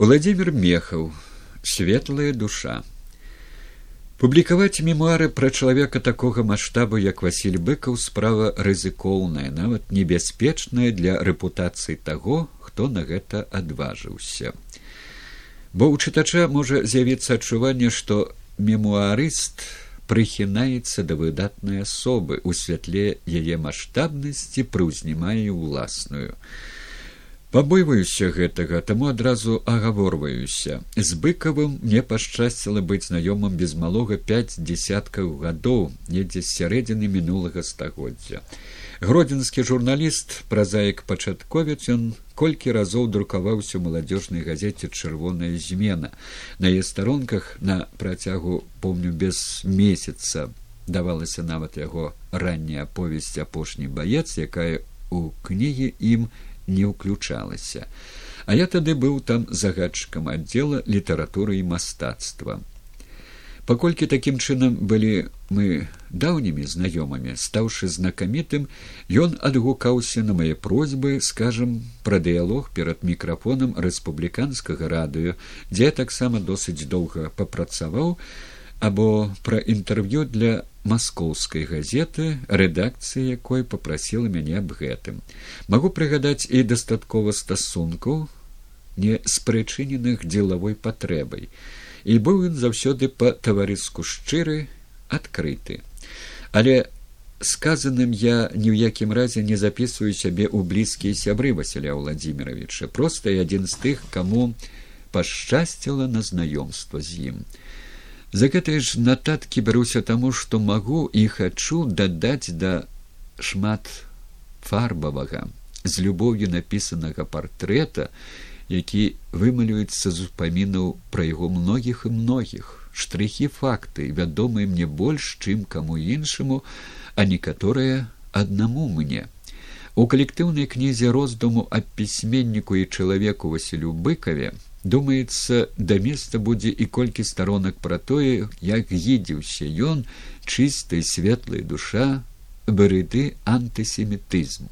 владимир мехаў светлая душа публікаваць мемуары пра чалавека такога маштабу як василь быкаў справа рызыкоўная нават небяспечная для рэпутацыі таго хто на гэта адважыўся. Бо ў чытача можа з'явіцца адчуванне што мемуарыст прыхінаецца да выдатнай асобы у святле яе маштабнасці прыўзнімае ўласную пабойваюся гэтага таму адразу агаворваюся. З быкавым мне пашчасціла быць знаёмым без малога пяць десяткаў гадоў недзе з сярэдзіны мінулага стагоддзя. Гродзенскі журналіст празаік пачатковец ён колькі разоў друкаваўся ў маладзёжнай газеце чырвоная змена на яе старонках на працягу помню без месяца давалася нават яго ранняя аповесць апошні баец якая у кнігі ім не ўключалася а я тады быў там загадчыкам аддзела літаратуры і мастацтва. Паколькі такім чынам былі мы даўнімі знаёмымі стаўшы знакамітым ён адгукаўся на мае просьбы скажем пра дыялог перад мікрафонам рэспубліканскага радыё дзе таксама досыць доўга папрацаваў або пра інтэрв'ю для маскоўскай газеты рэдакцыі якой попрасіла мяне аб гэтым. Магу прыгадаць і дастаткова стасункаў не спрычыненых дзелавой патрэбай. І быў ён заўсёды па таварыску шчыры адкрыты. Але сказаным я ні ў якім разе не записываю сябе ў блізкія сябры василя владимировича. Просто і адзін з тых каму пашчасціла на знаёмства з ім за гэтай ж нататкі бяруся таму што магу і хачу дадаць да шмат фарбавага з любоўю напісанага партрэта які вымалюецца з успамінаў пра яго многіх і многіх. Штрыхі факты вядомыя мне больш чым каму іншаму а некаторыя аднаму мне. У калектыўнай кнізе роздуму аб пісьменніку і чалавеку василю быкаве думаецца да места будзе і колькі старонак пра тое як гідзіўся ён чыстай светлай душа барыды антысемітызму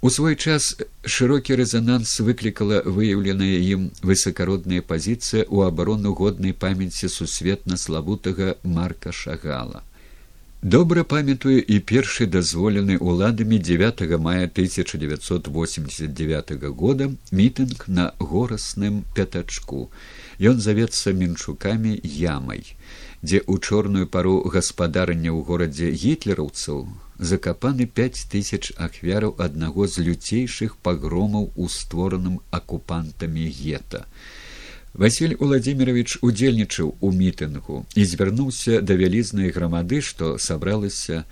У свой час шырокі рэзананс выклікала выяўленая ім высакародная пазіцыя ў абарону годнай памяці сусветна славутага марка шагала. Добра памятаю і першы дазволены ўладамі 9 мая 1989 года мітынг на горасным пятачку. Ён завецца мінчукамі ямай, дзе ў чорную пару гаспадарання ў горадзе гітлераўцаў закапаны пять тысяч ахвяраў аднаго з люцейшых пагромаў у створаным акупантамі гета. Васіль Владимирович удзельнічаў у мітынгу і звярнуўся да вялізнай грамады, што сабралася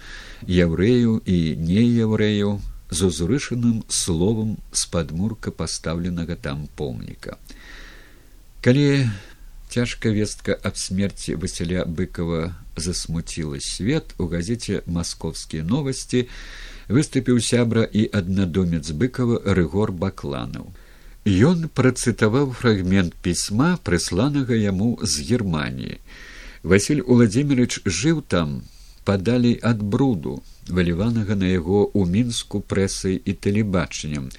яўрэю і неяўрэю з узрышаным словам з падмурка пастаўленага там помніка. Калі цяжка вестка аб смерці василя быкова засмуціла свет у газеце масковскія новасці выступіў сябра і аднадомец быкова рыгор бакланаў ён працытаваў фрагмент пісьма прысланага яму з германії василь владимирович жыў там падалей ад бруду валіванага на яго ў мінску прэсай і тэлебачаннем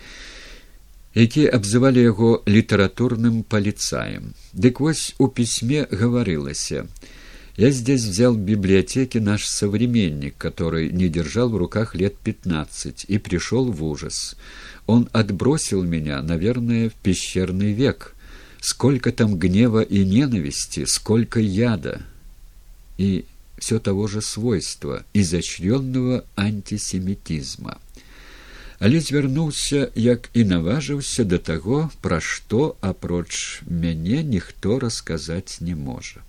якія абзывалі яго літаратурным паліцаем. Дык вось у пісьме гаварылася я здесь взял в библиотеке наш современник который не держал в руках лет пятнадцать и пришел в ужас он отбросил меня наверное в пещерный век сколько там гнева и ненависти сколько яда и все того же свойства изощренного антисемитизма але звярнуўся як і наважыўся да таго пра што апроч мяне ніхто расказаць не можа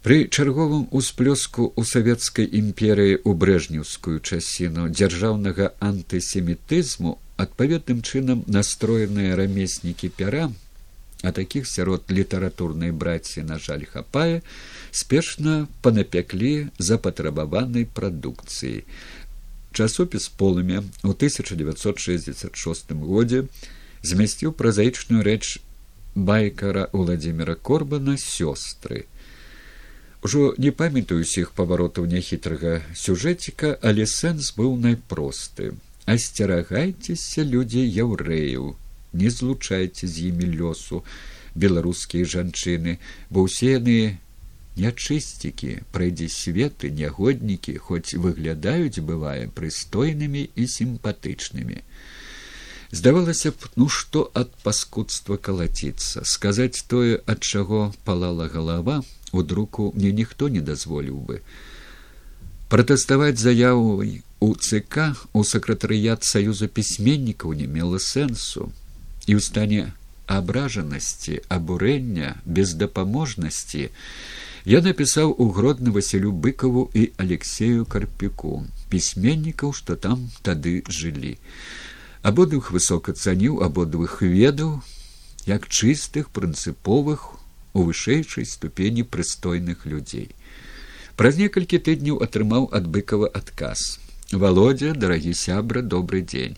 Пры чарговым усплёску ў савецкай імперыі ў брэжнеўскую часіну дзяржаўнага антысемітызму адпаведным чынам настроеныя рамеснікі пяра а такіх сярод літаратурнай браці на жаль хапае спешна панапяклі запатрабаванай прадукцыі. Часопіс полымя у 1966 годзе змясціў празаічную рэч байкара владимира корбана сёстры ужо не памятаю усіх паваротаў няхітрага сюжэціка але сэнс быў найпросты. Асцерагайцеся людзі яўрэяў не злучайце з імі лёсу беларускія жанчыны бо ўсе яны нячысцікі прайдзе светы нягоднікі хоць выглядаюць бывае прыстойнымі і сімпатычнымі. Здавалася б ну што ад паскудства калаціцца? Сказаць тое ад чаго палала галава у друку мне ніхто не дазволіў бы. Пратэставаць заявай у цк у сакратарыят саюза пісьменнікаў не мела сэнсу. І ў стане абражанасці абурэння бездапаможнасці я напісаў у гродны василю быкаву і алексею карпіку пісьменнікаў што там тады жылі. Абодвух высока цаніў абодвух ведаў як чыстых прынцыповых у вышэйшай ступені прыстойных людзей. Праз некалькі тыдняў атрымаў ад быкава адказ. Володя дарагі сябра добрый дзень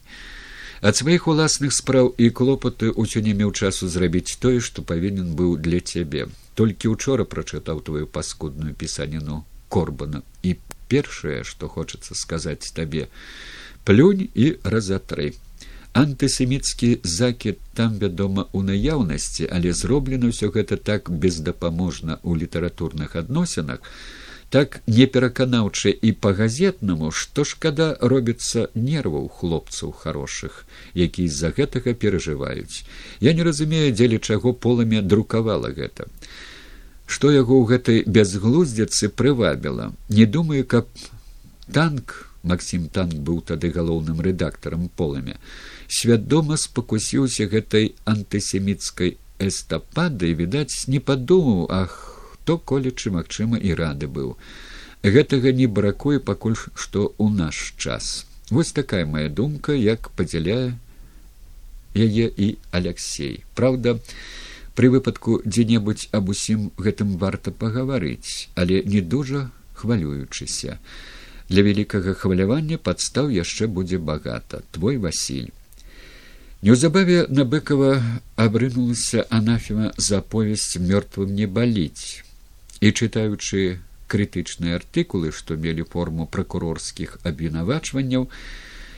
ад сваіх уласных спраў і клопаты ўсё не меў часу зрабіць тое што павінен быў для цябе. Толькі учора прачытаў твою паскудную пісаніну корбана. І першае што хочацца сказаць табе плюнь і разатры антысеміцкі закід там вядома у наяўнасці але зроблена ўсё гэта так бездапаможна ў літаратурных адносінах так непераканаўча і па-газетнаму, што шкада робіцца нерваў хлопцаў хорошых, які з-за гэтага перажываюць. Я не разумею, дзеля чаго поламя друкавала гэта. Што яго ў гэтай бязглуздзяцы прывабіла, не думаю, каб танк Максім танк быў тады галоўным рэдактарам поламя свядома спакусіўся гэтай антысеміцкай эстапады відаць не падумаў ах хто колечы магчыма і рады быў. Гэтага не бракуе пакуль што ў наш час. Вось такая моя думка як падзяляе яе і алексей. Праўда пры выпадку дзе-небудзь аб усім гэтым варта пагаварыць але не дужа хвалюючыся. Для вялікага хвалявання падстаў яшчэ будзе багата. Твой василь неўзабаве набыкова абрынулася анафема за аповесць мёртвым не баліць і чытаючы крытычныя артыкулы што мелі форму пракурорскіх абвінавачванняў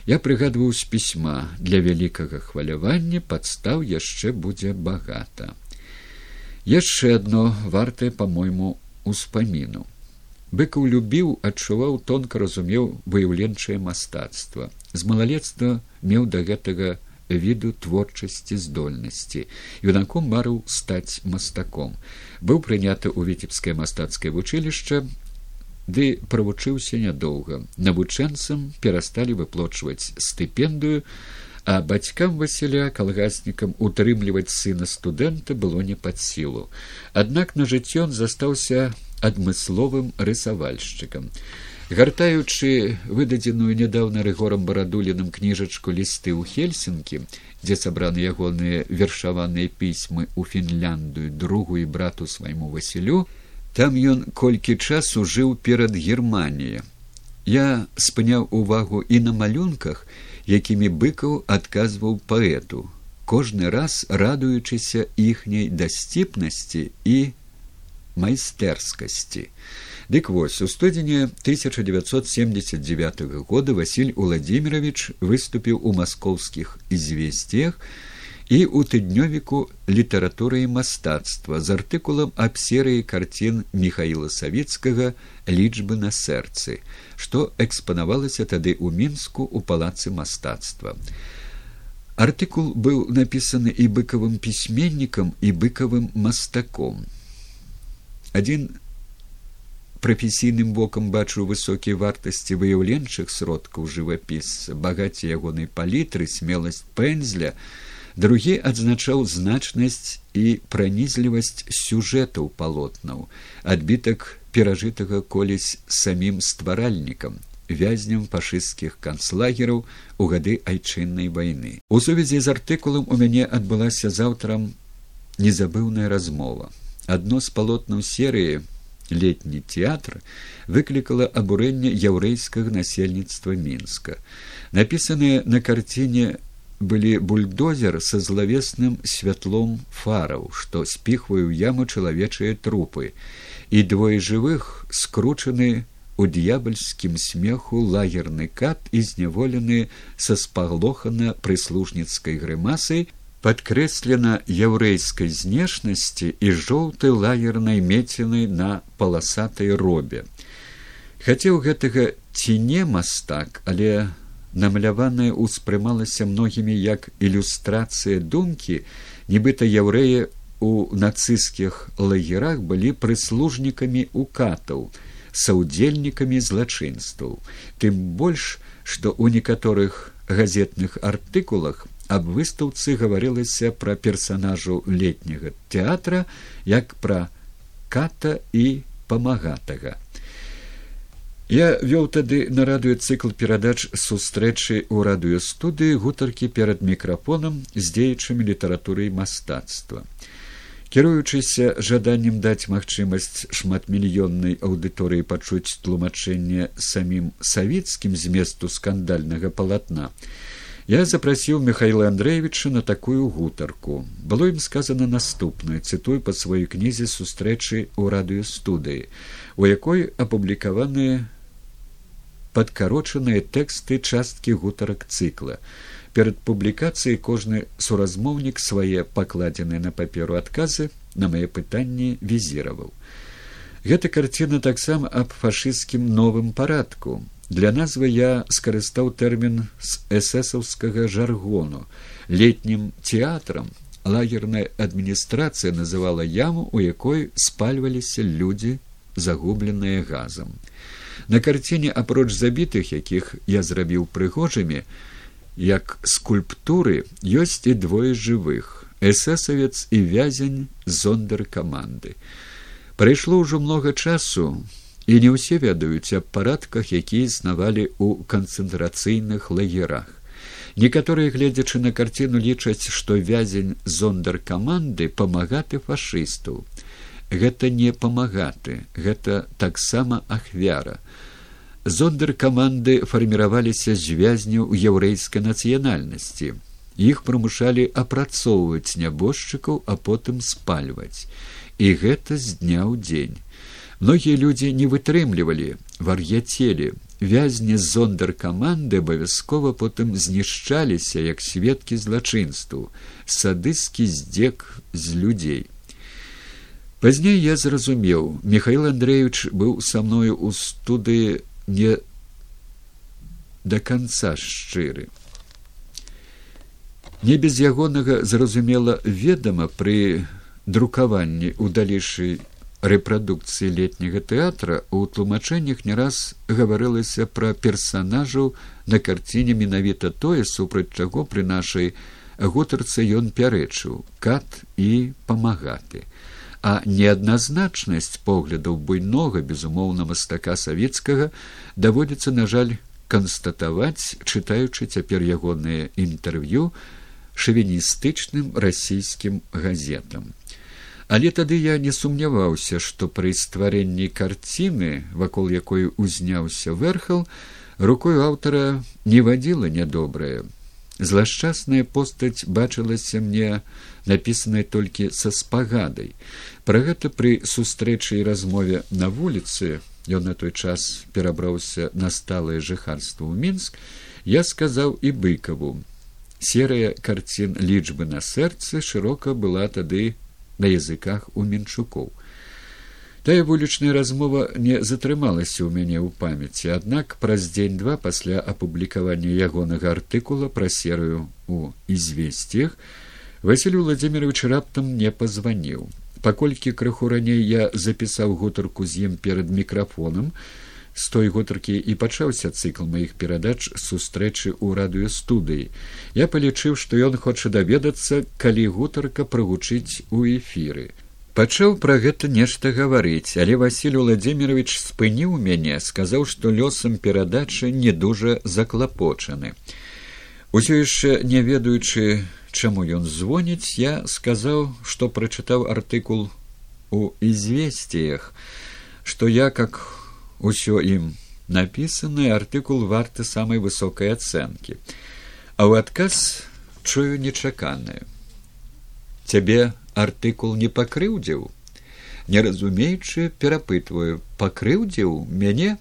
я прыгадваў з пісьма. Для вялікага хвалявання падстаў яшчэ будзе багата яшчэ адно вартае по мойму успаміну. Быкаў любіў адчуваў тонка разумеў выяўленчае мастацтва. З малалецтва меў да гэтага віду творчасці здольнасці. Юнаком марыў стаць мастаком. Быў прыняты ў віцебскае мастацкае вучылішча ды правучыўся нядоўга. Навучэнцам перасталі выплочваць стыпендыю а бацькам васіля калгаснікам утрымліваць сына студэнта было не пад сілу. Аднак на жыццё застаўся адмысловым рысавальшчыкам гартаючы выдадзеную нядаўна рэгорам барадуліным кніжачку лісты ў хельсінкі дзе сабраны ягоныя вершаваныя пісьмы ў фінляндыю другу і брату свайму васілю там ён колькі часу жыў перад германія я спыняў увагу і на малюнках якімі быкаў адказваў паэту кожны раз радуючыся іхняй дасціпнасці і майстэрскасці Дык вось у студзені 1979 года Васіль Уладзімірович выступіў у маскоўскіх ізвесціях і ў тыднёвіку літаратуры і мастацтва з артыкулам аб серыі карцін михаила савецкага лічбы на сэрцы, што экспанавалася тады ў мінску у палацы мастацтва. Артыкул быў напісаны і быкавым пісьменнікам і быкавым мастаком. Адзін прафесійным бокам бачу высокія вартасці выяўленчых сродкаў жывапісца багаце ягонай палітры смеласць пензля другі адзначаў значнасць і пранізлівасць сюжэтаў палотнаў адбітак перажытага колісь самім стваральнікам вязням фашысцкіх канцлагераў у гады айчыннай вайны. У сувязі з артыкулам у мяне адбылася заўтрам незабыўная размова адно з палотнаў серыі летні тэатр выклікала абурэнне яўрэйскага насельніцтва мінска. Напісаныя на карціне былі бульдозер са злавесным святлом фараў што спіхваю яму чалавечыя трупы і двое жывых скручаны у д'ябальскім смеху лагерны кат і зняволены са спаглохана прыслужніцкай грымасай падкрэслена яўрэйскай знешнасці і жоўтай лагернай мецінай на паласатай робе. Хацеў гэтага ці не мастак, але намаляванае ўспрымалася многімі як ілюстрацыя думкі, нібыта яўрэі у нацысцкіх лагерах былі прыслужнікамі укатаў, саўдзельнікамі злачынстваў, тым больш, што ў некаторых газетных артыкулах аб выстаўцы гаварылася пра персанажу летняга тэатра як пра ката і памагатага. Я вёў тады на радыё цыкл перадач сустрэчы ў радыёстудыі гутаркі перад мікрафонам з дзеячамі літаратуры і мастацтва. Кіруючыся жаданнем даць магчымасць шматмільённай аўдыторыі пачуць тлумачэнне самім савецкім зместу скандальнага палатна, я запрасіў михаила андреевича на такую гутарку. Было ім сказано наступное цытую по сваёй кнізе сустрэчы ў радыёстудыі у якой апублікаваныя падкарочаныя тэксты часткі гутарак цыкла перад публікацыяй кожны суразмоўнік свае пакладзеныя на паперу адказы на мае пытанні візіраваў гэта карціна таксама аб фашысцкім новым парадку Для назвы я скарыстаў тэрмін з эсэсаўскага жаргону. летнім тэатрам лагерная адміністрацыя называла яму, у якой спальваліся людзі, загубленыя газам. На карціне апроч забітых, якіх я зрабіў прыгожымі, як скульптуры ёсць і двое жывых эсэсавец і вязень зондар каманды. Прайшло ўжо многа часу, і не ўсе ведаюць аб парадках якія існавалі ў канцэнтрацыйных лагерах. Некаторыя гледзячы на карціну лічаць што вязень зондар каманды памагаты фашыстаў. Гэта не памагаты гэта таксама ахвяра. Зондар каманды фарміраваліся з вязняў яўрэйскай нацыянальнасці. Іх прымушалі апрацоўваць нябожчыкаў а потым спальваць. І гэта з дня ў дзень Многія людзі не вытрымлівалі вар'яцелі. Вязні зондар каманды абавязкова потым знішчаліся як сведкі злачынству, садыскі здзек з людзей. Пазней я зразумеў, Михаил Андреевич быў са мною ў студыі не да канца шчыры. Не без ягонага зразумела ведама пры друкаванні ў далейшай рэпрадукцыі летняга тэатра у тлумачэннях не раз гаварылася пра персанажаў на карціне менавіта тое супраць чаго пры нашай гутарцы ён пярэчыў кат і памагаты. А неадназначнасць поглядаў буйнога безумоўна мастака савецкага даводзіцца на жаль канстатаваць чытаючы цяпер ягоныя інтэрв'ю шавіністычным расійскім газетам Але тады я не сумняваўся, што пры стварэнні карціны, вакол якой узняўся верхал, рукою аўтара не вадзіла нядобрае. Злашчасная постаць бачылася мне напісанай толькі са спагадай. Пра гэта пры сустрэчы і размове на вуліцы, ён на той час перабраўся на сталае жыхарства ў мінск, я сказаў і быкаву. Серыя карцін лічбы на сэрцы шырока была тады на языках у менчукоў. Тая вулічная размова не затрымалася ў мяне ў памяці, аднак праз дзень-два пасля апублікавання ягонага артыкула пра серыю у ізвесцях Васіль владимирович раптам не пазваніў. Паколькі крыху раней я запісаў гутарку з ім перад мікрафонам, з той гутаркі і пачаўся цыкл маіх перадач сустрэчы ў радыёстудыі. Я палічыў, што ён хоча даведацца, калі гутарка прагучыць у эфіры. Пачаў пра гэта нешта гаварыць, але Васіль владимирович спыніў мяне, сказаў, што лёсам перадачы не дужа заклапочаны. Усё яшчэ не ведаючы, чаму ён звоніць, я сказаў, што прачытаў артыкул у ізвесціях, што я как усё ім напісаны артыкул варты самай высокай ацэнкі. А ў адказ чую нечаканае. Цябе артыкул не пакрыўдзіў? Не разумеючы перапытваю пакрыўдзіў мяне?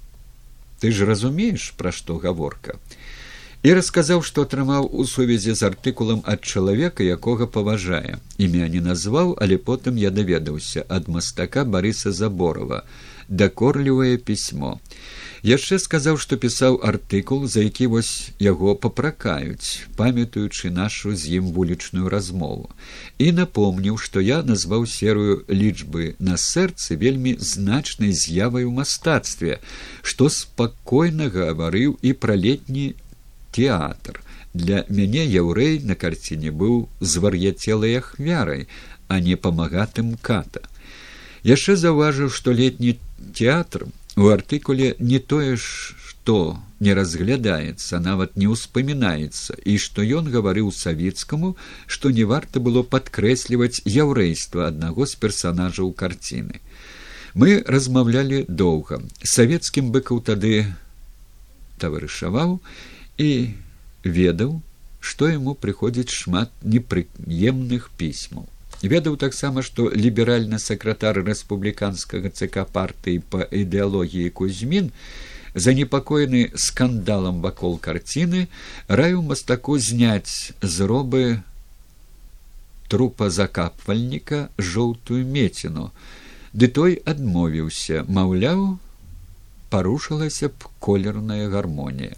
Ты ж разумееш пра што гаворка. І расказаў, што атрымаў у сувязі з артыкулам ад чалавека, якога паважае. Імя не назваў, але потым я даведаўся ад мастака Барыса Заборова, дакорлівае пісьмо. Яшчэ сказаў, што пісаў артыкул, за які вось яго папракаюць, памятаючы нашу з ім вулічную размову. І напомніў, што я назваў серыю лічбы на сэрцы вельмі значнай з'явай у мастацтве, што спакойна гаварыў і пра летні тэатр. Для мяне яўрэй на карціне быў звар'яцелай ахвярай, а не памагатым ката. Яшчэ заўважыў, што летні тэатр у артыкуле не тое ж, што не разглядаецца, нават не ўспамінаецца, і што ён гаварыў савецкаму, што не варта было падкрэсліваць яўрэйства аднаго з персанажаў карціны. Мы размаўлялі доўга. Савецкім быкаў тады таварышаваў і ведаў, што яму прыходзіць шмат непрыемных пісьмаў. Ведаў таксама, што ліберальны сакратар рэспубліканскага ЦК партыі па ідэалогіі Кузьмін, занепакоены скандалам вакол карціны, раю мастаку зняць зробы трупа закапвальніка жоўтую меціну. Ды той адмовіўся, маўляў, парушылася б колерная гармонія.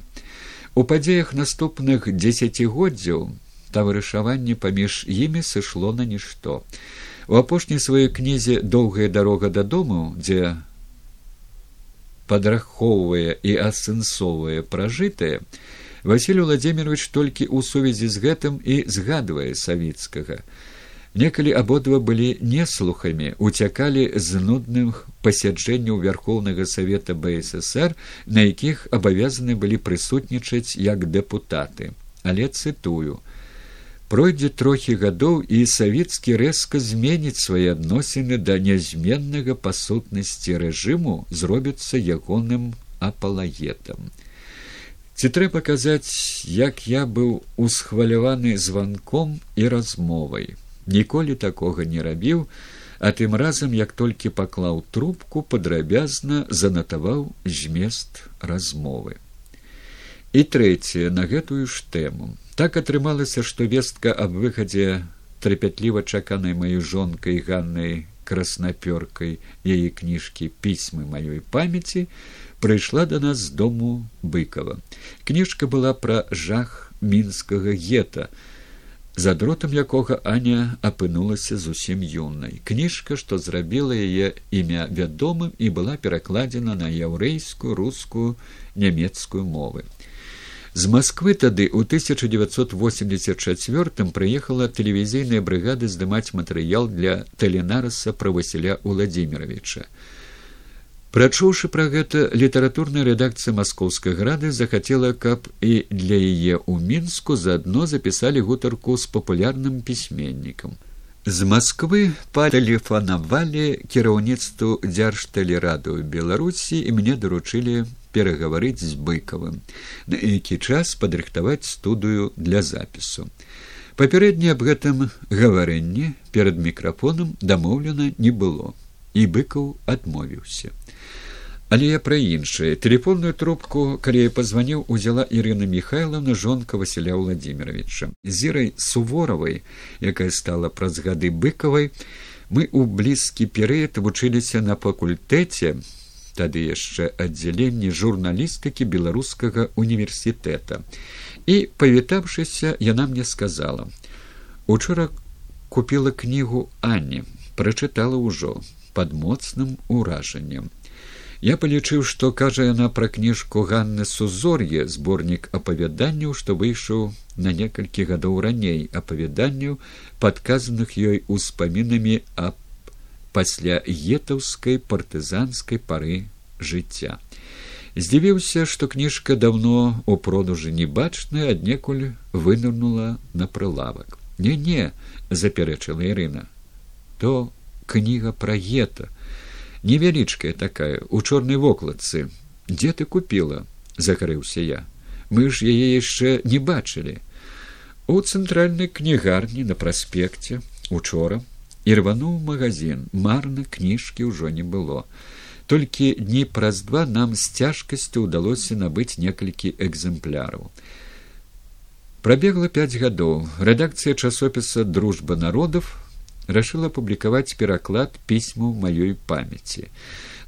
У падзеях наступных дзесяцігоддзяў таварышаванне паміж імі сышло на нішто. У апошняй сваёй кнізе доўгая дарога дадому, дзе падрахоўвае і асэнсоўвае пражытае, Васіль Владимирович толькі ў сувязі з гэтым і згадвае савіцкага. Некалі абодва былі неслухамі, уцякалі з нудных пасяджэнняў вярхоўнага савета бСр, на якіх абавязаны былі прысутнічаць як дэпутаты. Але цытую: Пройдзе трохі гадоў і савецкі рэзка зменіць свае адносіны да нязменнага па сутнасці рэжыму зробіцца ягоным апалагетам. Ці трэба казаць, як я быў усхваляваны званком і размовай ніколі такога не рабіў а тым разам як толькі паклаў трубку падрабязна занатаваў змест размовы. І трэцяе на гэтую ж тэму так атрымалася што вестка аб выхадзе трапятліва чаканай маёй жонкай ганнай краснапёркай яе кніжкі пісьмы маёй памяці прыйшла да нас з дому быкова кніжка была пра жах мінскага гета за дротам якога аня апынулася зусім юнай. Кніжка што зрабіла яе імя вядомым і была перакладзена на яўрэйскую рускую нямецкую мовы з москвы тады ў 1984 прыехала тэлевізійная брыгада здымаць матэрыял для тэленараса пра васіля владимировича Прачуўшы пра гэта літаратурная рэдакцыя маскоўскай грады захацела, каб і для яе ў мінску заадно запісалі гутарку з папулярным пісьменнікам. З Масквы патэлефанавалі кіраўніцтву дзяржтэлераду Беларусі і мне даручылі перагаварыць з быкавым, на які час падрыхтаваць студыю для запісу. Папярэдне аб гэтым гаварэнні перад мікрафонам дамоўлена не было, і быкаў адмовіўся. Але я пра іншае телефонную трубку калі я пазваніў узяла ірына михайловна жонка василя владимировича зірай суворавай якая стала праз гады быкавай мы ў блізкі перыяд вучыліся на факультэце тады яшчэ аддзяленні журналістыкі беларускага універсітэта. І павітаўшыся яна мне сказала учора купила кнігу ані прачытала ўжо под моцным уражаннем. Я палічыў, што кажа яна пра кніжку Ганны Сузор'е, зборнік апавяданняў, што выйшаў на некалькі гадоў раней апавяданняў, падказаных ёй успамінамі аб пасля етаўскай партызанскай пары жыцця. Здзівіўся, што кніжка даўно у продажы небачная, аднекуль вынырнула на прылавак. Не не, запярэчыла Ірына, то кніга пра гета невялічкая такая у чорнай вокладцы. Дзе ты купила закрыўся я. Мы ж яе яшчэ не бачылі у цэнтральнай кнігарні на праспекце учора рвануў магазин марна кніжкі ўжо не было толькі дні праз два нам з цяжкасцю ўдалося набыць некалькі экземпляраў Прабегла пять гадоў. Рэдакцыя часопіса дружба народов рашыла публікаваць пераклад пісьму маёй памяці.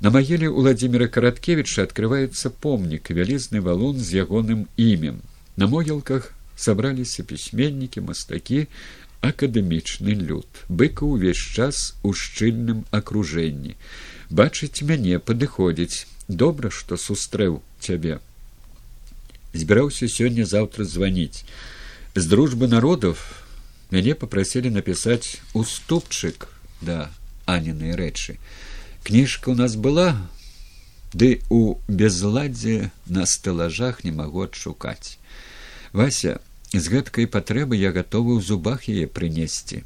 На магіле Владимира Караткевича открываецца помнік вялізны валун з ягоным імем. На могілках сабраліся пісьменнікі, мастакі, акадэмічны люд. Быка ўвесь час у шчыльным акружэнні. Бачыць мяне падыходзіць, добра, што сустрэў цябе збіраўся сёння заўтра званіць з дружбы народов мяне попрасілі напісаць уступчык да анінай рэчы кніжка у нас была ды у безладзе на стэлажах не магу адшукаць вася з гэткай патрэбы я гатовы ў зубах яе прынесці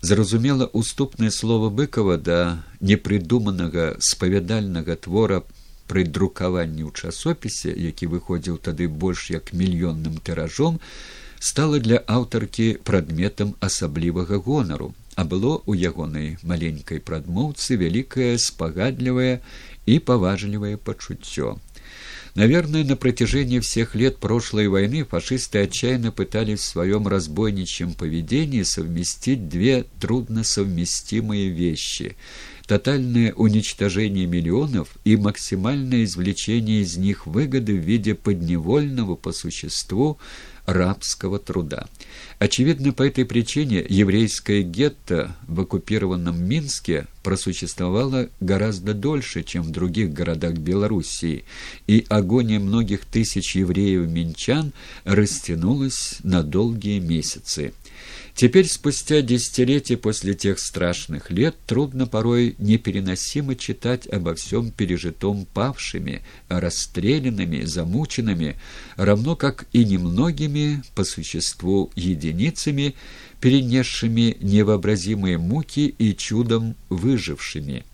зразумела уступнае слово быкова да непрыдуманага спавядальнага твора пры друкаванні ў часопісе, які выходзіў тады больш як мільённым тыражом, стала для аўтаркі прадметам асаблівага гонару, а было ў ягонай маленькай прадмоўцы вялікае спагадлівае і паважлівае пачуццё. Наверное, на протяжении всех лет прошлой войны фашисты отчаянно пытались в своем разбойничьем поведении совместить две трудносовместимые вещи тотальное уничтожение миллионов и максимальное извлечение из них выгоды в виде подневольного по существу рабского труда. Очевидно, по этой причине еврейское гетто в оккупированном Минске просуществовало гораздо дольше, чем в других городах Белоруссии, и агония многих тысяч евреев-минчан растянулась на долгие месяцы. Теперь, спустя десятилетия после тех страшных лет, трудно порой непереносимо читать обо всем пережитом павшими, расстрелянными, замученными, равно как и немногими, по существу единицами, перенесшими невообразимые муки и чудом выжившими.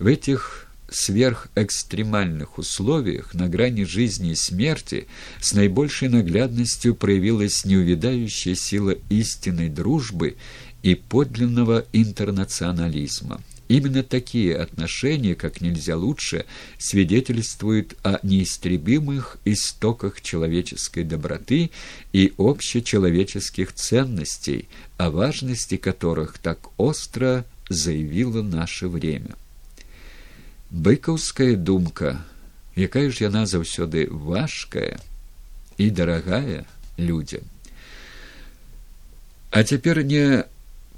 В этих сверхэкстремальных условиях на грани жизни и смерти с наибольшей наглядностью проявилась неувядающая сила истинной дружбы и подлинного интернационализма. Именно такие отношения, как нельзя лучше, свидетельствуют о неистребимых истоках человеческой доброты и общечеловеческих ценностей, о важности которых так остро заявило наше время быкаўская думка якая ж яна заўсёды важкая і дарагая людзям. А цяпер не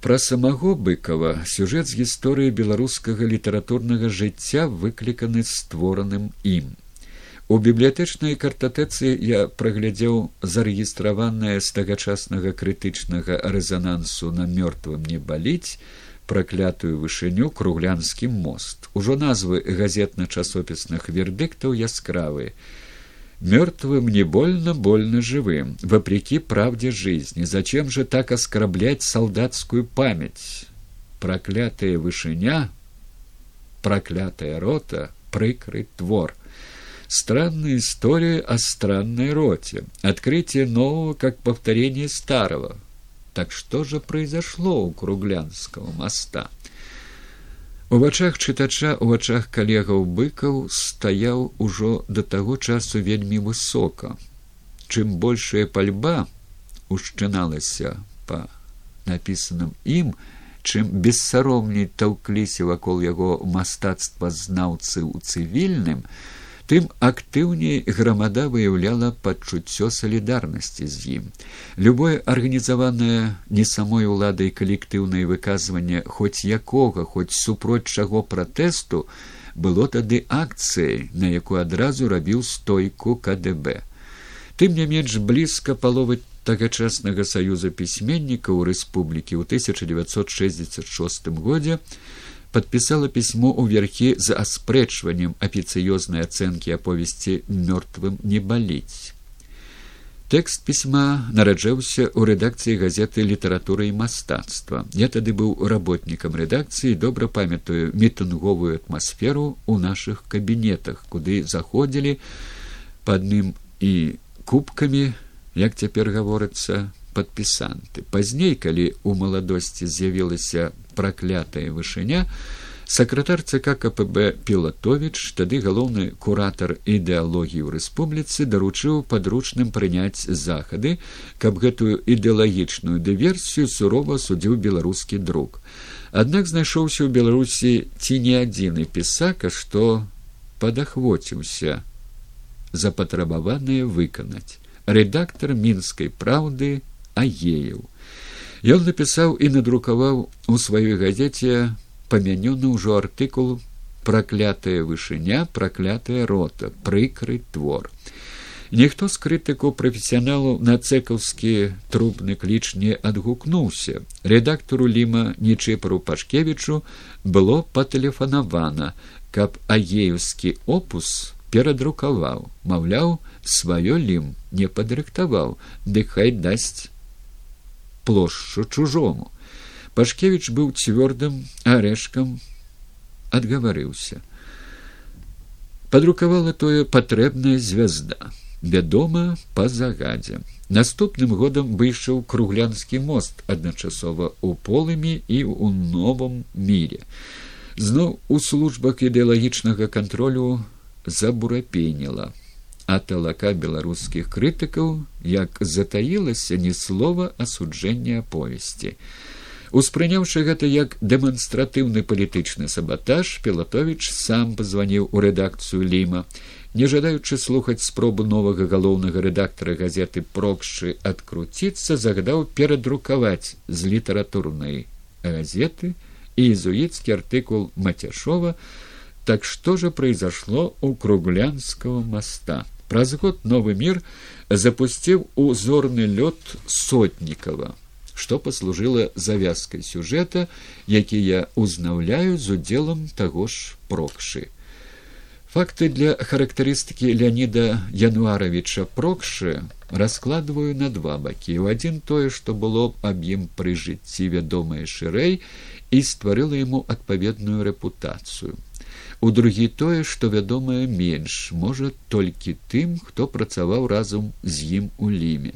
пра самого быкова сюжэт з гісторыі беларускага літаратурнага жыцця выкліканы створаным ім. У бібліятэчнай картатэцы я праглядзеў зарэгістраванае з тагачаснага крытычнага рэзанансу на мёртвым не баліць праклятую вышыню круглянскі мост ужо назвы газетна-часопісных вердыктаў яскравы мертвым не больно больно живым вопреки правде жизни зачем же так оскорблять солдатскую память? Проклятая вышиня проклятая рота прикрый твор странная история о странной роте. Открытие нового как повторение старого Так что же произошло у круглянского моста? У вачах чытача у вачах калегаў быкаў стаяў ужо да таго часу вельмі высока. Чым большая пальба ушчыналася па напісаным ім, чым бессаромней таўкліся вакол яго мастацтва знаўцы ў цывільным, тым актыўней грамада выяўляла пачуццё салідарнасці з ім. Любое арганізаванае не самой уладай калектыўнае выказванне хоць якога хоць супроць чаго пратэсту было тады акцыяй, на якую адразу рабіў стойку КДБ. Тым не менш блізка паловы тагачаснага саюза пісьменнікаў рэспублікі ў 1966 годзе подписала письмо у верхи за аспрэчваннем афіцыёзнай ацэнкі аповесці мёртвым не баліць. Тэкст пісьма нараджаўся ў рэдакцыі газеты літаратуры і мастацтва. Я тады быў работнікам рэдакцыі, добра памятаю мітынговую атмасферу ў нашых кабінетах, куды заходзілі па адным і кубкамі, як цяпер гаворыцца, падпісанты. Пазней, калі ў маладосці з'явілася праклятая вышыня, сакратар цк кпб пілатович тады галоўны куратар ідэалогіі ў рэспубліцы даручыў падручным прыняць захады каб гэтую ідэалагічную дыверсію сурова судзіў беларускі друк. Аднак знайшоўся ў беларусі ці не адзіны пісака што падахвоціўся запатрабаваныя выканаць. Рэдактар мінскай праўды агеяў ён напісаў і надрукаваў у сваёй газеце памянёны ўжо артыкул праклятая вышыня праклятая рота прыкры твор ніхто з крытыку прафесіяналу на цэкаўскі трубны кліч не адгукнуўся рэдактару ліма нечепару пашкевічу было патэлефанавана каб агеевскі опус перадрукаваў маўляў сваё лім не падрыхтаваў дык хай дасць плошчу чужому. Пашкевич быў цвёрдым арэшкам адгаварыўся. Падрукавала тое патрэбная звязда вядома па загадзе. Наступным годам выйшаў круглянскі мост адначасова ў полымі і ў новым міре зноў у службах ідэалагічнага кантролю забурапеніла а талака беларускіх крытыкаў як затаілася ні слова асуджэння аповесці Успрыняўшы гэта як дэманстратыўны палітычны сабатаж, Пелатовіч сам пазваніў у рэдакцыю ліма. Не жадаючы слухаць спробу новага галоўнага рэдактара газеты прокшы адкруціцца, загадаў перадрукаваць з літаратурнай газеты і езуіцкі артыкул Мацяшова, так што же произошло у круглянского моста. Праз год новы мір запусціў узорны лёт сотнікова што паслужыла завязкай сюжэта, які я узнаўляю з удзелам таго ж прокшы. Факты для характарыстыкі Леаніда Януаравіча прокшы раскладваю на два бакі. У адзін тое, што было б аб ім пры жыцці вядомае шырэй і стварыла яму адпаведную рэпутацыю. У другі тое, што вядомае менш, можа толькі тым, хто працаваў разам з ім у ліме.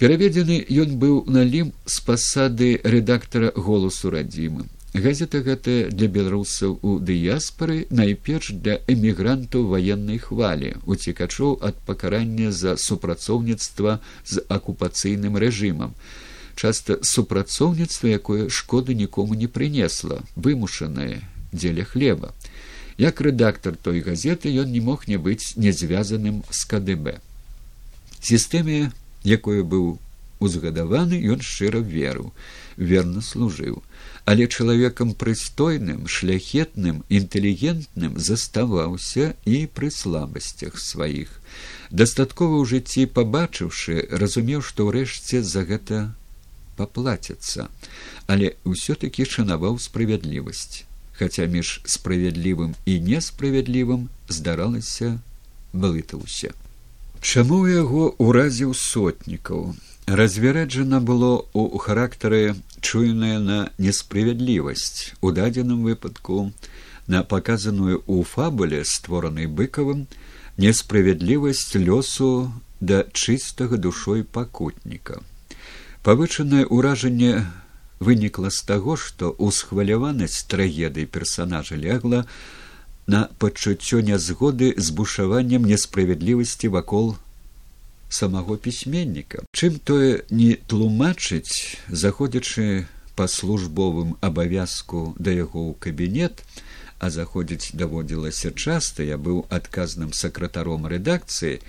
Пераведзены ён быў на лім з пасады рэдактара голасу радзімы газета гэтая для беларусаў у дыяспары найперш для эмігрантаў ваеннай хвалі уцекачоў ад пакарання за супрацоўніцтва з акупацыйным рэжымам. Часта супрацоўніцтва якое шкоды нікому не прынесла вымушанае дзеля хлеба як рэдактар той газеты ён не мог не быць не звязаным з кДб сістэме якое быў узгадаваны ён шчыра верыў верна служыў. Але чалавекам прыстойным шляхетным інтэлігентным заставаўся і пры слабасцях сваіх. Дастаткова ў жыцці пабачыўшы разумеў што ўрэшце за гэта паплаціцца але ўсё такі шанаваў справядлівасць хаця між справядлівым і несправядлівым здаралася блытаўся Чаму яго ўразіў сотнікаў? Развярэджана было ў характары чуйная на несправядлівасць у дадзеным выпадку на паказаную ў фабуле створанай быкавым несправядлівасць лёсу да чыстага душой пакутніка. Павычанае ўражанне вынікла з таго, што ўсхваляванасць трагедыі персанажа легла, на пачуццё нязгоды з бушаваннем несправядлівасці вакол самого пісьменніка. Чым тое не тлумачыць заходзячы па службовым абавязку да яго ў кабінет а заходзіць даводзілася часта я быў адказным сакратаром рэдакцыі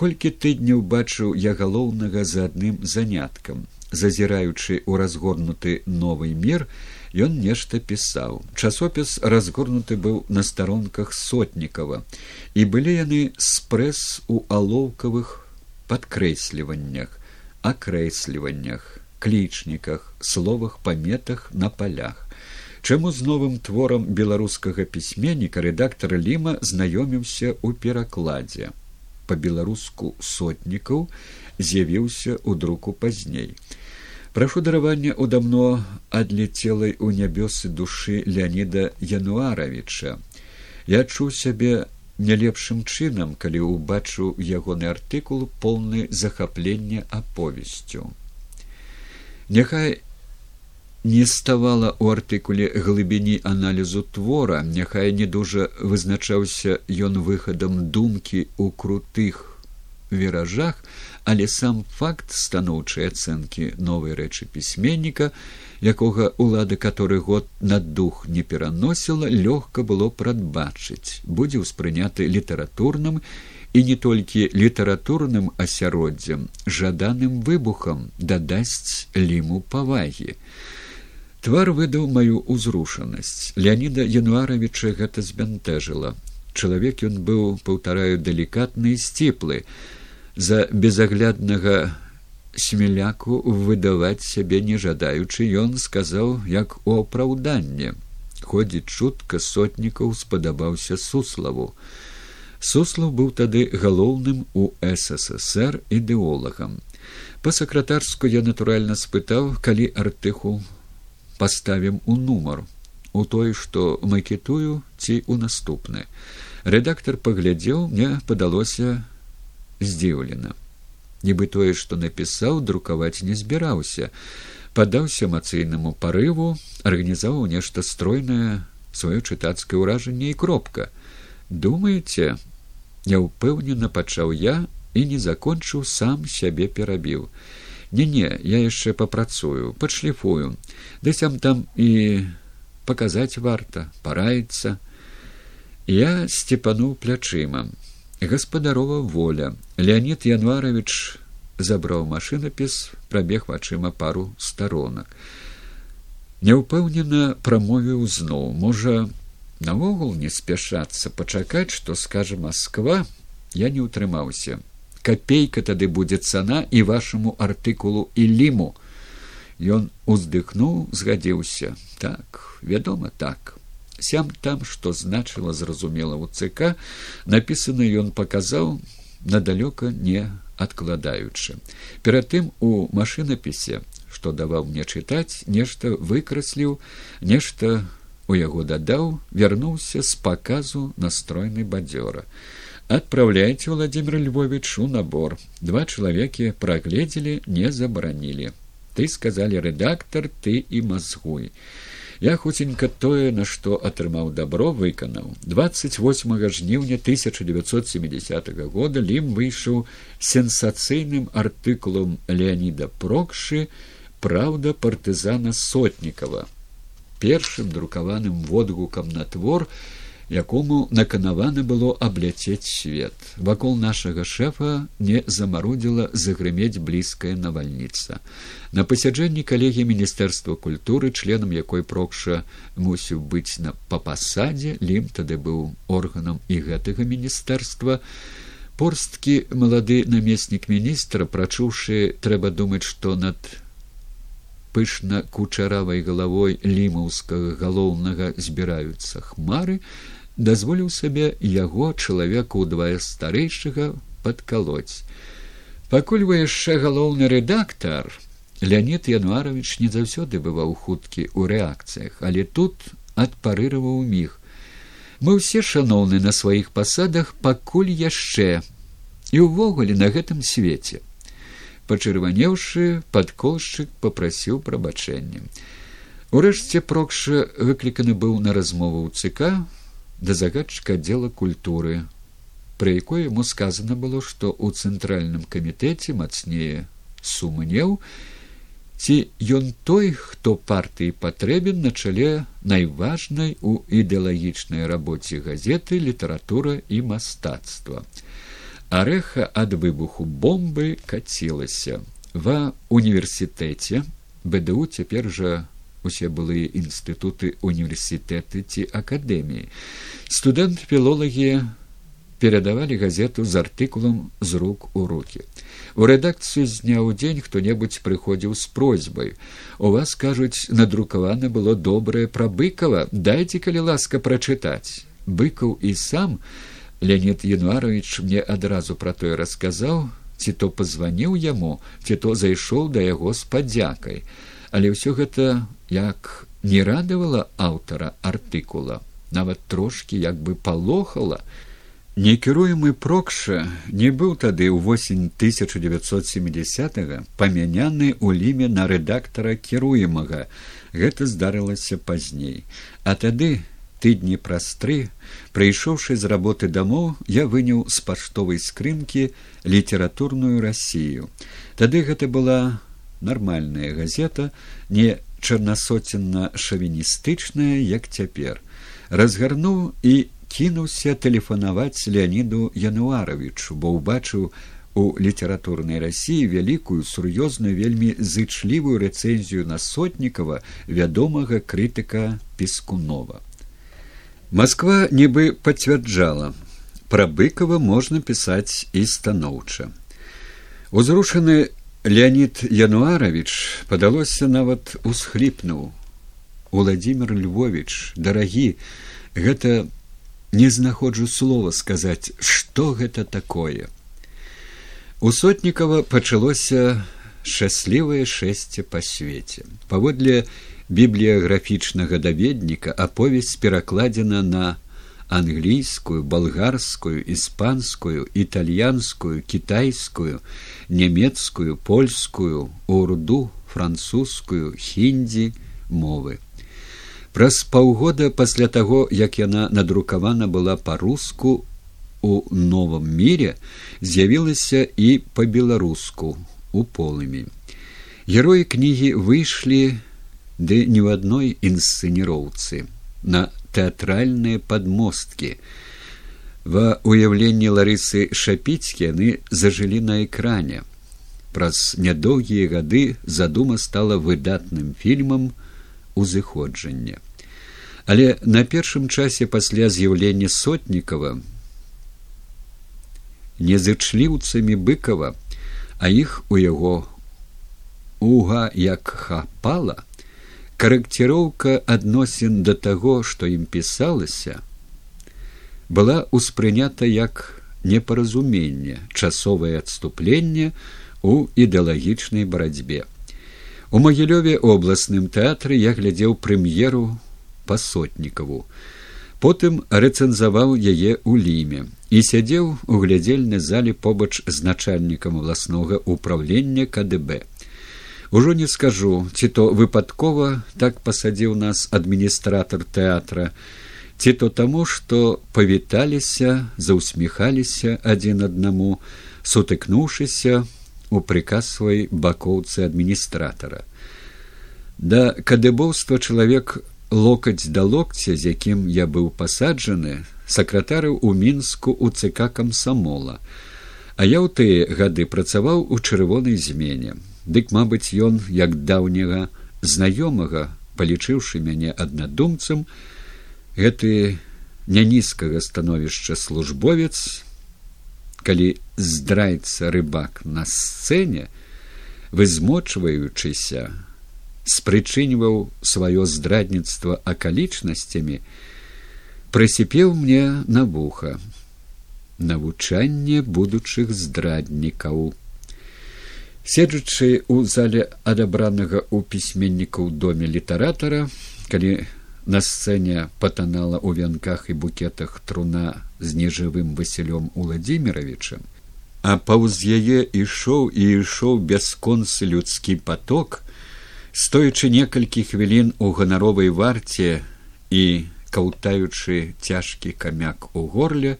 колькі тыдняў бачыў я галоўнага за адным заняткам зазіраючы ў разгорнуты новы мір ён нешта пісаў. Часопіс разгорнуты быў на старонках сотнікава і былі яны спрэс у алоўкавых падкрэсліваннях акрэсліваннях клічніках словах паметах на палях. Чаму з новым творам беларускага пісьменніка рэдактар ліма знаёміўся ў перакладзе? Па-беларуску сотнікаў з'явіўся ў друку пазней прашу даравання ў даўно адлецелай у нябёсы душы леаніда януаравіча. Я адчуў сябе не лепшым чынам калі ўбачыў ягоны артыкул поўны захаплення аповесцю. Няхай не ставала ў артыкуле глыбіні аналізу твора, няхай не дужа вызначаўся ён выхадам думкі ў крутых віражах, але сам факт станоўчай ацэнкі новай рэчы пісьменніка, якога ўлада каторы год на дух не пераносіла, лёгка было прадбачыць, будзе ўспрыняты літаратурным і не толькі літаратурным асяроддзям, жаданым выбухам дадасць ліму павагі. Твар выдаў маю ўзрушанасць. Леаніда Януаравіча гэта збянтэжыла. Чалавек ён быў, паўтараю, далікатны і сціплы. За безагляднага смеляку выдаваць сябе не жадаючы, ён сказаў, як у апраўданне. Ходзіць чутка сотнікаў спадабаўся суславу. Суслав быў тады галоўным у ССР ідэолагам. Па сакратарску я натуральна спытаў, калі артыху паставім у нумар у той што макетую ці ў наступны рэдактор паглядзеў мне падалося здзіўлена нібы тое што напісаў друкаваць не збіраўся. Падаўся эмацыйнаму парыву арганізаваў нешта стройнае сваё чытацкае ўражанне і кропка. Думаеце няўпэўнена пачаў я і не закончыў сам сябе перабіў. Не не я яшчэ папрацую падшліфую. Ды сям там і паказаць варта параіцца я сцепануў плячыма гаспадарова воля. Леонид январович забраў машынапіс прабег вачыма пару старонак няўпэўнена прамовіў зноў можа наогул не спяшацца пачакаць што скажа москва я не ўтрымаўся копейка тады будзе цана і вашаму артыкулу і ліму ён уздыхнуў згадзіўся так вядома так сям там што значыла зразумела ў цк напісаны ён паказаў надалёка не адкладаючы перад тым у машынапісе што даваў мне чытаць нешта выкрасліў нешта у яго дадаў вярнуўся з паказу настройнай бадзёра. Отправляйте владимир львович у набор. Два человеки прогледзели не забаранілі. Ты сказали редактор ты і мазгуй я хуценька тое на што атрымаў добро выканаў. Двадцать восьм жніўня тысяча девятьсот семидесят года лім выйшаў сенсацыйным артыкулам леонида прокшы праўда партызана сотнікова першым друкаваным водгукам на твор якому наканаваны было абляцець свет. Вакол нашага шэфа не замарудзіла загрымець блізкая навальніца. На пасяджэнні калегі міністэрства культуры членам якой прокша мусіў быць на па пасадзе лім тады быў органам і гэтага міністэрства. Порсткі малады намеснік міністра прачуўшы трэба думаць што над пышна кучаравай галавой лімаўскага галоўнага збіраюцца хмары дазволіў сабе яго чалавека ўдвая старэйшага падкалоць. Пакуль вы яшчэ галоўны рэдактар леонид януарович не заўсёды бываў хуткі ў рэакцыях але тут адпарыраваў міг. Мы ўсе шаноўны на сваіх пасадах пакуль яшчэ і ўвогуле на гэтым свеце. Пачырванеўшы падколшчык попрасіў прабачэння. Урэшце прокша выкліканы быў на размову ў цк да загадчыка дела культуры пры якой яму сказано было што ў цэнтральным камітэце мацнее сумнеў ці ён той хто партыі патрэбен на чале найважнай у ідэалагічнай рабоце газеты літаратура і мастацтва. Арэха ад выбуху бомбы кацілася. Ва універсітэце бДУ цяпер жа усе былыя інстытуты універсітэты ці акадэміі. Студэнт філолагі перадавалі газету з артыкулам з рук у руки у рэдакцыю з дня ў дзень хто небудзь прыходзіў з просьбай. У вас кажуць надрукавана было добрае пра быкова дайце калі ласка прачытаць быкаў і сам леонид януарович мне адразу пра тое расказаў ці то пазваніў яму ці то зайшоў да яго з падзякай. Але ўсё гэта як не радавала аўтара артыкула нават трошки як бы палохала некіруемы прокша не быў тады ў восень тысяча девятьсот семидесят памяняны ў ліме на рэдактара кіруемага. Гэта здарылася пазней. А тады тыдні праз тры прыйшоўшы з работы дамоў я выняў з паштовай скрынкі літаратурную рассію. Тады гэта была нармальная газета не чарнасоценна шавіністычная як цяпер. Разгарнуў і кінуўся тэлефанаваць леаніду януаровичу бо ўбачыў у літаратурнай рассіі вялікую сур'ёзную вельмі зычлівую рэцэнзію на сотнікава вядомага крытыка пескунова москва нібы пацвярджала пра быкова можна пісаць і станоўча. Узрушаны леонид януарович падалося нават усхліпнуў. Владимир львович дарагі гэта не знаходжу слова сказаць что гэта такое у сотнікава пачалося шчаслівае шэсце па свеце. Паводле бібліяграфічнага даведніка аповесць перакладзена на англійскую балгарскую іспанскую італьянскую кітайскую нямецкую польскую урду французскую хіндзі мовы Праз паўгода пасля таго, як яна надрукавана была па-руску у новым міре з'явілася і па-беларуску у полымі. Героі кнігі выйшлі ды ні ў адной інсцэніроўцы на тэатральныя падмосткі. Ва уяўленні ларысы шапіцкі яны зажылі на экране. Праз нядоўгія гады задума стала выдатным фільмам, узыходжання. Але на першым часе пасля з'яўлення сотнікава незычліўцамі быкова, а іх у яго уга як хапала, карэкціроўка адносін да таго, што ім пісалася, была ўспрынята як непаразуменне, часовае адступленне ў ідэалагічнай барацьбе. У магілёве обласным тэатры я глядзеў прэм'еру па сотнікаву. Потым рэцэнзаваў яе ў ліме і сядзеў у глядзельнай зале побач з начальнікам власнога ўправлення КДБ. Ужо не скажу, ці то выпадкова так пасадзіў нас адміністратор тэатра, ці то таму, што павіталіся, заўсміхаліся адзін аднаму, сутыкнуўшыся, у прыказ свой бакоўцы адміністратара. Да кадэбоўства чалавек локаць да локця, з якім я быў пасаджаны, сакратарыў у мінску у цк камсамола, а я ў тыя гады працаваў у чырвонай змене. Дык, мабыць, ён як даўняга знаёмага, палічыўшы мяне аднадумцам, гэты нянізкага становішча службовец калі здрайца рыбак на сцэне вызмочваючыся спрычыньваў сваё здрадніцтва акалічнасцямі прысіпеў мне на вуха. Навучанне будучых здраднікаў седжучы ў зале адабранага ў пісьменнікаў доме літаратара калі На сцэне патанала ў вянках і букетах труна з нежывым васілём уладзіміровичам, а паўз яе ішоў і ішоў бясконцы людскі поток, стоячы некалькі хвілін у ганаровай варце і каўтаючы цяжкі камяк у горле,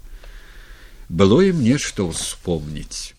было ім нешта ўспомніць.